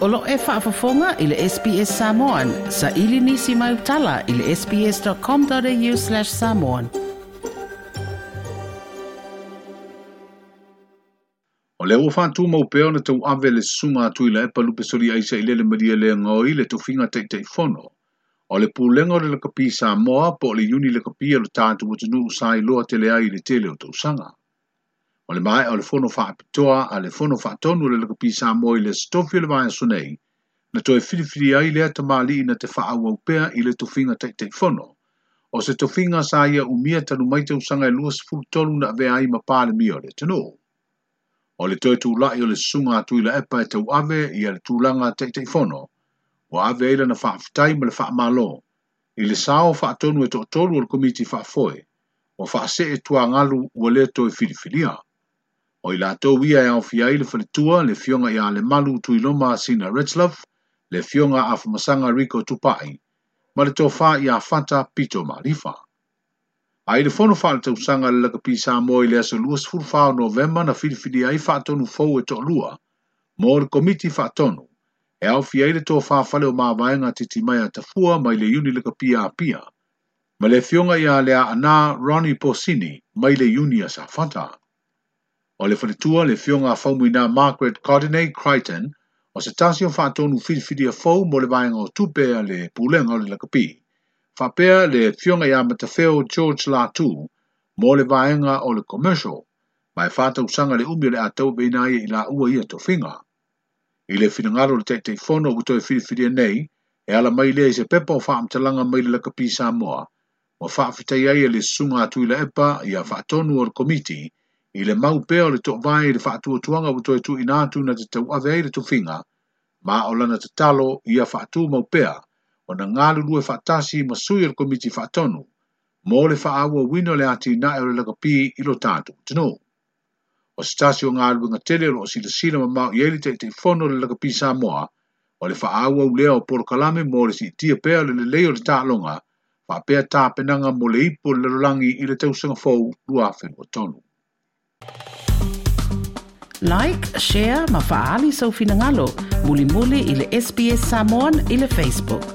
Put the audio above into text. Olo e whaafafonga i le SPS Samoan. Sa ili nisi mai utala i le sps.com.au slash samoan. O le ufa tu mau peo na tau awe le sunga atu i la epa lupe sori aisa i le le maria le ngoi le tofinga tei tei fono. O le pūlenga o le lakapi Samoa po le uni lakapi alo tātu watu nuu sai loa tele ai le tele o tau sanga o le mai o le fono fa apitoa a le fono fa atonu le lakapi sa mo i le stofi le vaya sunei, na toi filifili ai lea ta mali na te fa au pea i le tofinga tei tei fono, o se tofinga sa ia umia tanu mai te usanga e lua sifuru tolu na vea ai mapa le mi o le tenu. O le toi tu lai o le sunga atu i la epa e te uave i le tulanga tei tei fono, o ave ila e na fa aftai ma le fa malo, i le sao fa atonu e to tolu o le komiti fa foe, o fa se e tua ngalu ua le toi filifilia. Fili O i lātou wia e au fia ili whalitua le fionga i ale malu tui loma sina Redslove, le fionga a whamasanga Rico Tupai, ma le tōwha i a whanta pito marifa. A i le whono wha le tausanga le laka pisa mō i le aso luas furwha o novemba na whiriwhiri ai whātonu fōu e tōlua, mō le komiti whātonu, e au fia i le tōwha whale o māwaenga titi mai a tafua mai le uni laka pia a pia, ma le fionga i a lea anā Ronnie Porcini mai le uni a sa o le whanatua le whionga whaumuina Margaret Cardinay Crichton o se tasio whaatonu whiriwhiri a whau mo le vaenga o tupea le pūlenga o le lakapi. Whapea le whionga ia matafeo George Latou mo le vaenga o le commercial mai whata usanga le umi le atau beina i la ua ia to whinga. I le whinangaro le teitei whono o kutoe whiriwhiri nei e ala mai le i se pepa o whaamtalanga mai le lakapi Samoa. Mo whaafitei ai e le sunga atu i la epa i a whaatonu o le komitii i le mau pea le tō vai le whaatua tuanga wato e tu i nātu na te tau awe e le tō whinga, ma o lana te talo i a whaatua mau pea, o na ngālu lue whaatasi ma sui al komiti whaatonu, mō le whaawa wino le ati na e o le laka pi i lo tātu, tino. O stasi o ngālu ngā tele o si le sina ma mau i eri te te fono le laka pi sa moa, o le whaawa u leo por kalame mō le si tia pea le le leo le tālonga, pa pea tāpenanga mō le ipo le lorangi i le tausanga fōu lua whenua tonu. Like, share, mafa'ali sa ufinangalo. Muli-muli ile SBS Samoan ile Facebook.